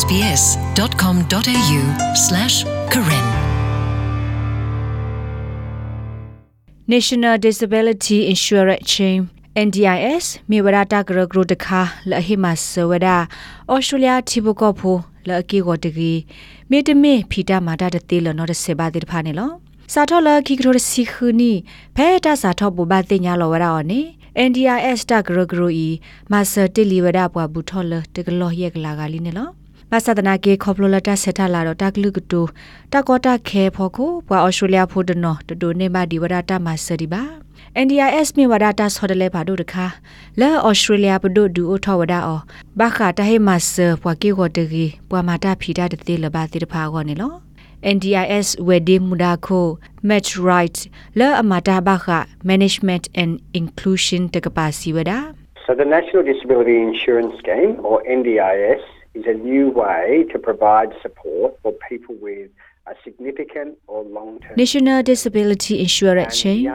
sbs.com.au/karen National Disability Insurance Chain NDIS မြေဝရတာဂရဂရတခါလဟိမဆဝဒဩစတြေးလျတိဘကောဖိုလအကီကိုတကီမေတမေဖီတာမာတာတတေလနော်တဆေပါတိဖာနေလောစာထောလခိကရစီခူနီဖဲတာစာထောဘူဘာတင်ညာလောဝရအော်နေ NDIS တဂရဂရီမဆာတီလီဝဒပွားဘူးထောလတကလောယက်ကလာကလေးနေလော မဆဒနာကေခေါပလိုလတာဆက်ထလာတော့တကလူကတူတကောတာခဲဖို့ကိုပွာဩစတြေးလျဖို့ဒနော်တဒိုနေမဒီဝဒတာမဆဒီပါ NDIS မြေဝဒတာဆော်တယ်လေဘာတို့တခါလဲဩစတြေးလျပဒိုဒူအိုထောဝဒအောဘာခတာဟေမဆပွာကေကိုတကြီးပွာမာတာဖီတာတေလဘာတိတဖာကောနေလော NDIS Wedi Mudako Match Right La Amata Bakha Management and Inclusion Tekapasi Weda So the National Disability Insurance Scheme, or NDIS, is a new way to provide support for people with a significant or long-term National Disability Insurance Chain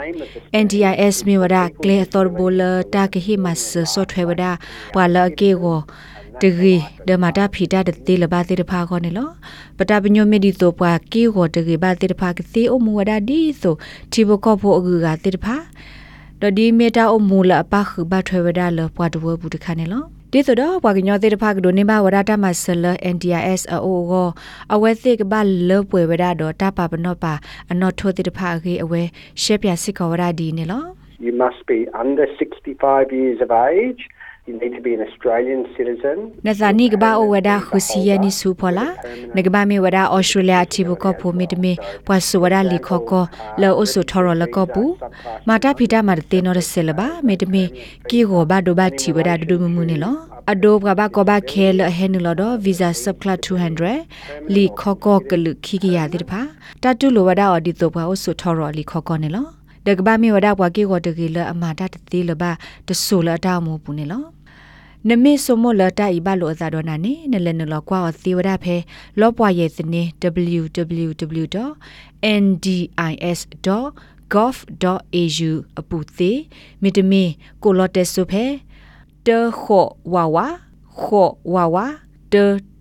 NDIS mi wada kle tor bola ta ke hi mas software wada pala ke go တကြီးဒမတာဖီတာတေလဘာတေတဖာခေါနေလောပတာပညိုမီဒီတိုပွားကီကိုတကြီးဘာတေတဖာကစီအမူဝဒဒီဆိုတီဘကောဖို့အကူကတေတဖာဒဒီမီတာအမူလပခဘထွေဝဒလပွားတဝဘူးတခါနေလော ဒီဆိုတော့ဘွာကညောသေးတဖာကဒိုနေဘဝရတာမဆလ NDIS အိုကိုအဝဲသိကဘလပွေဝရတော့တပပနောပါအနော်ထိုသေးတဖာကေအဝဲရှက်ပြစစ်ကဝရဒီနေလော You must be under 65 years of age. You need to be an Australian citizen. နဇာနီကဘာအဝဒခူစီယနီဆူဖောလာနကဘာမီဝဒအော်စတြေးလျအတီဘကဖိုမီတမီပွာဆူဝဒလီခောကောလောအဆူထော်ရလကောပူမာတာဖီတာမာတေနော်ရဆဲလဘာမီတမီကီကိုဘာဒိုဘာတီဝဒဒူမမူနီလောအဒိုဘကဘာကဘာခဲလဟဲနလဒဗီဇာဆပ်ကလ200လီခောကောကလုခိကီယာတိဖာတတူလိုဝဒအော်ဒီတိုဘာအဆူထော်ရလီခောကောနေလောဒကဘာမီဝဒဘွားကီကိုတကီလအမာတာတေလဘာတဆူလအတာမူပူနေလော နမေဆိုမလတာဤဘလိုအသာဒေါ်နာနေနလနလကွာအသေးဝဒဖဲလောပွားရဲ့စနေ www.ndis.gov.au အပူသေးမီတမီကိုလော့တက်ဆုဖဲတခောဝါဝါခောဝါဝါတ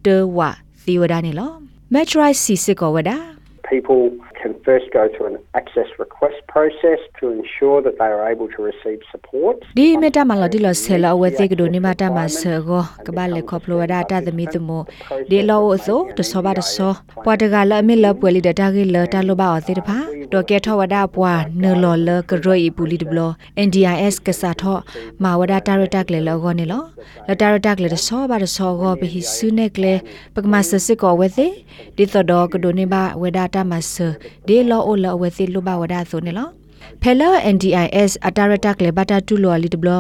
တဝသေဝဒနေလော Metri စီစစ်ကောဝဒ People can first go through an access request process to ensure that they are able to receive support. ဒီမီတာမလာဒီလဆဲလာဝဲသေးကဒိုနေမတာမဆေကိုကဘာလေခေါပလိုဝဒတာသမီတမိုဒီလောအစိုတဆောဘာတဆောပွာတကလအမီလပွေလီဒတာဂီလတာလိုဘာအသေးတဖာတော့ကဲထောဝဒပွာနလောလကရိုဤပူလီဒဘလ NDIS ကစားထောမာဝဒတာရတက်လေလောကောနေလောလတာရတက်လေတဆောဘာတဆောကိုဘဟိဆုနေကလေပကမဆစစ်ကောဝဲသေးဒီတော့ကဒိုနေဘာဝဒတာမဆဒီလောအိုလောဝဲသေးလိုဘာဝဒဆိုနေလောဖဲလာ NDIS အတာရတက်လေဘတာတူလောလီတဘလ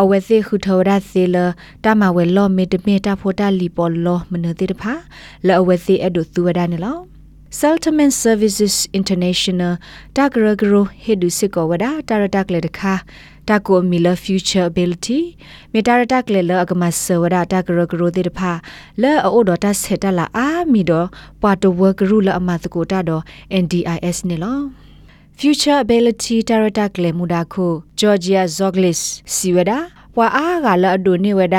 အဝဲသေးခုထောရသေလတမဝဲလောမေတမေတာဖိုတာလီပေါ်လောမနတိတဖာလောအဝဲသေးအဲ့ဒိုသူဝဒနေလော Settlement Services International တဂရဂရဟေဒုစစ်ကောဝဒ တာရတက်လေတခါတကိုမီလာ future ability မေတာရတက်လေလအကမဆဝဒတဂရဂရတေတဖာလဲအိုဒတာဆက်တလာအာမီတော့ပွာတဝဂရုလအမသကိုတာတော့ NDIS နေလော Future Ability Director Glemuda ko Georgia Zoglis Siweda ပွာအားကလအဒိုနေဝဒ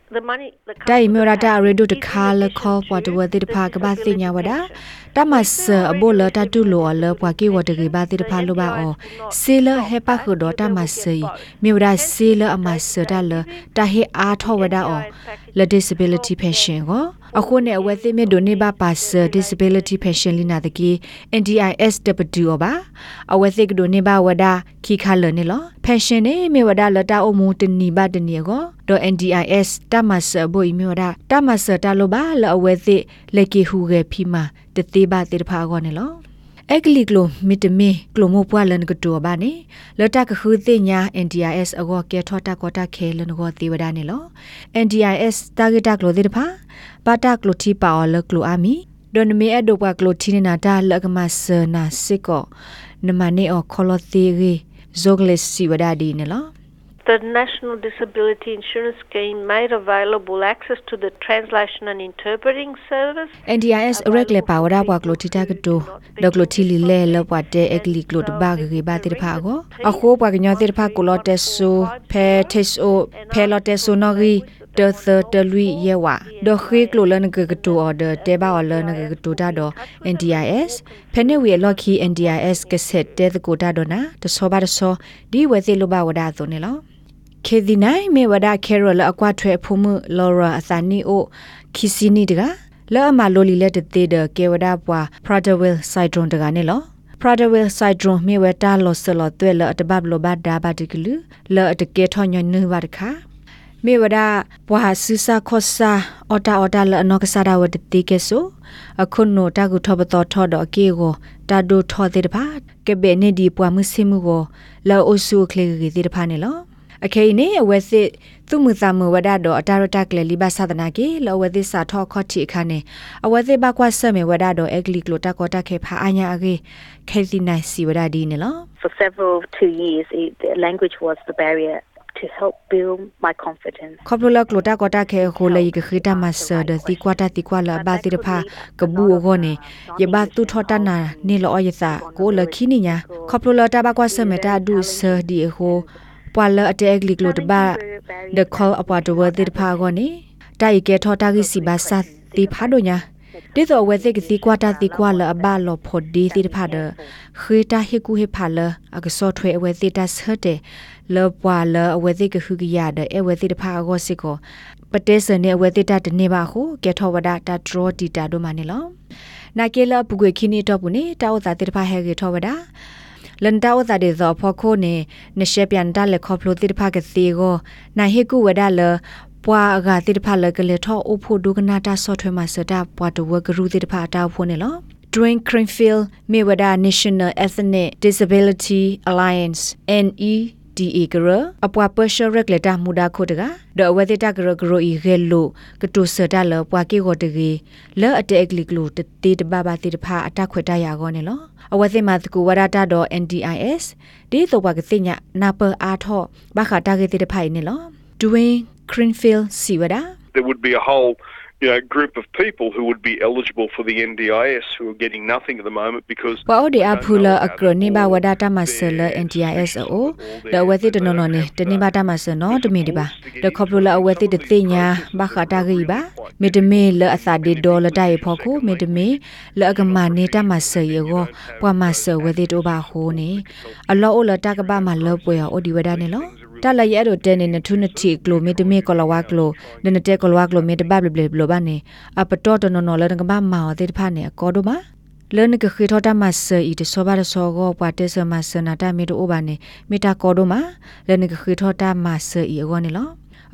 the money the တိုင်မြောရတာရေဒိုတခါလခေါ်ပွားတဝတိတဖာကဘာစညာဝဒတမဆအဘောလတတူလောလပွားကေဝတကေဘာတိတဖာလိုပါအောစေလဟေပါခုဒတမဆေမြေရစေလအမဆဒလတဟေအားထောဝဒအောလ disability pension ကို အခုနဲ့အဝဲသိမြဒိုနေပါပါဆ disability pension လနာတကီ NDIS W ပါအဝဲသိကဒိုနေပါဝဒခီခါလနေလော pension နေမြေဝဒလတာအမှုတနီပါတနီကိုတော့ NDIS တမဆဘိုမြေဝဒတမဆတလိုပါလအဝဲသိလက်ကီဟူရဲ့ဖီမာတသေးပါတေတဖာကောနေလော အက်ကလီကလိုမီတမီကလိုမိုပွာလန်ကတောဘာနေလတကခူသိညာ NDIS အကောကဲထောတာကောတာခဲလနကောသေဝဒနေလော NDIS တာဂက်တာကလိုသေတဖာပါတာကလိုတီပါအော်လကလိုအာမီဒွန်မီအဒိုပွားကလိုတီနာတာလကမဆနာစစ်ကောနမနေအော်ခေါ်လသေးရီ zogles si wada di ne lo The National Disability Insurance Scheme made available access to the translation and interpreting service. NDIS rek le pa wada bwa klo tita ka to de klo thi li le lo bwa te ek li klo de ba ga ge ba te pha go a kho bwa ga nyo te pha ko lo te so phe te so phe lo te so no gi de the de lui ye wa do khri klo le ne ga to order te ba o le ne ga to da do NDIS phe ne wi lo khi NDIS ke set te the ko da do na de so ba de so di we te lo ba wada so ne lo ခေဒီနိုင်မေဝဒခဲရလအကွာထွဲဖုံမလော်ရာအသနီအိုခီစီနီတကလောအမလိုလီလက်တေတဲ့ကေဝဒပွာ Prader-Willi syndrome တကနေလော Prader-Willi syndrome မြေဝတာလောဆလောတွဲလအတဘဘလဘဒါဘတကလူလောအတကေထောညနဝဒခာမေဝဒဘွာဆူစာခောစာအော်တာအော်တာလအနောကစားဝတတိကေဆိုအခုနိုတာကုထောပတော်ထောဒအကေကိုတာဒိုထောတဲ့တပါကဲဘဲနေဒီပွာမစိမှုကိုလောအိုဆူကလေကြီးတဲ့တပါနေလော အခေနေအဝဲစစ်သူမှုသမဝဒတော့အတာရတကလေလိဘသဒနာကေလောဝဲသစ်စာထောခော့တီခါနေအဝဲသစ်ဘကွာဆမေဝဒတော့အဂလီကလိုတကောတခေဖာအညာအကေခေစီနိုင်စီဝဒဒီနေလော For several two years, it, the language was the barrier to help build my confidence. ခေါပလိုလကလိုတကောတခေခိုလေကခိတမဆဒတိကွာတတိကွာလဘာတိရဖာကဘူဂောနေယဘတုထောတနာနေလောယသကိုလခိနိညာခေါပလိုလတဘကွာဆမေတာဒုဆဒီဟို ပွာလအတဲဂလီကလိုတဘာ the call about the word တိဖာဂောနေတိုင်ကေထောတာဂိစီဘာသတိဖာဒိုညာတိတော့ဝဲသိကတိကွာတာတိကွာလအဘလောဖို့ဒီတိဖာဒခေတာဟေကူဟေဖာလအကစောထွေအဝဲတိတဆတ်တယ်လောပွာလအဝဲသိကခုကရတဲ့အဝဲတိတဖာဂောစစ်ကိုပတဲစနေအဝဲတိတတနေပါဟုကေထောဝဒတာဒရောတီတာတို့မနေလောနာကေလပုဂွေခိနီတော့ဘူးနေတာဝတာတိတဖာဟဲကေထောဝဒါ လန်တာဝတာဒေဇောဖောခိုနေနရှေပြန်တလက်ခေါပလိုတိတဖာကစီကိုနာဟေကူဝဒါလပွာအဂါတိတဖာလကလေထောအဖို့ဒုကနာတာဆော့ထွဲမှာစတာပွာတဝဂရုတိတဖာတာဖို့နေလော Dwayne Greenfield Mayweather National Ethnic Disability Alliance NE DA ကရအပွားပရှရက်လက်တာမူဒါခိုတကဒေဝတိတကရဂရိုဤဂဲလိုကတုစတာလပွားကေကိုတကေလောအတက်ဂလီကလိုတေတဘဘာတေတဖာအတခွေတရကောနေလောအဝသိမတကူဝရတာတော့ NDIS ဒီတော့ဘာကတိညာနာပအားထောဘာခတာကေတေတဖိုင်နေလော Dwayne Greenfield Siwada there would be a whole you know, group of people who would be eligible for the NDIS who are getting nothing at the moment because ပအော်ဒီအဖူလာအကရနေဘဝဒတာမဆလ NTIS အိုဒဝတိတနနနေတနေဘတာမဆနောတမီဒီပါဒခေါပလိုလာအဝတိတသိညာဘခတာဂိပါမေတမေလအသာဒီဒေါ်လတိုင်ဖို့ခုမေတမေလအကမနေတာမဆယေကိုပွာမဆဝ တိတိုဘာဟိုနေအလောအလတကဘာမလောပွေအော်ဒီဝဒနေလောတလရဲတော့တဲနေနထုနတိကလိုမီတမီကလဝါကလိုနနတဲကလဝါကလိုမီတဘဘလဘလဘာနေအပတော်တနော်နော်လကဘာမာဝတိဖာနေကောဒိုမာလနကခိထောတာမဆဤတဆောဘာတဆောကိုပွားတဲဆမဆနာတာမီတိုဘာနေမီတာကောဒိုမာလနကခိထောတာမဆဤအကောနေလော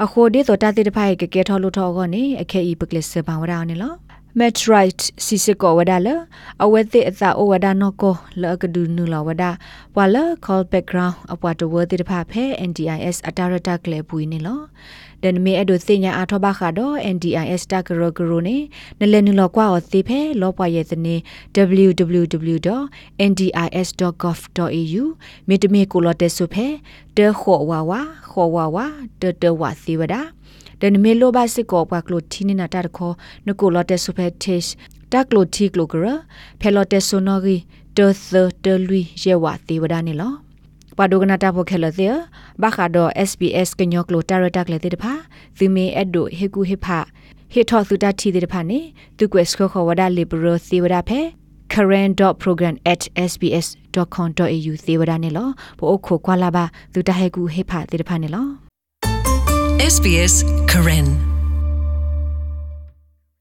အခုဒီတော့တတိတဖိုင်ကကဲထောလို့ထောကောနေအခဲဤပကလစဘာဝရာနေလော metrite sisiko wadala awethe atha o wada noko la kadu nu la wada wala call background apwa to word de pha phe NDIS atarata kle pui ni lo den me ado senya a thoba kha do NDIS ta gro gro ne ne le nu lo kwa o thi phe lo pwa ye thne www.ndis.gov.au me te me ko lo te su phe de kho wa wa kho wa wa de de wa si wada ဒ န်မေလိုဘစစ်ကောပွားကလိုတီနီနာတာခေါနကိုလော်တက်ဆူဖက်တစ်တက်ကလိုတီကလိုဂရဖဲလော်တက်ဆိုနော်ဂီတောသတလူရဲဝတိဝဒနေလောပဒုကနာတာဖိုခဲလတဲ့ဘာခါဒို SBS ကညောကလိုတာရတက်လေတဲ့တဖာသီမေအဒိုဟေကူဟေဖာဟေထောသူတတီတဲ့တဖာနေသူကွက်စခခဝဒါလီဘရသီဝဒဖဲ current.program@sbs.com.au သေဝဒနေလောပို့ခုကွာလာပါသူတဟဲကူဟေဖာတဲ့တဖာနေလော SBS Karen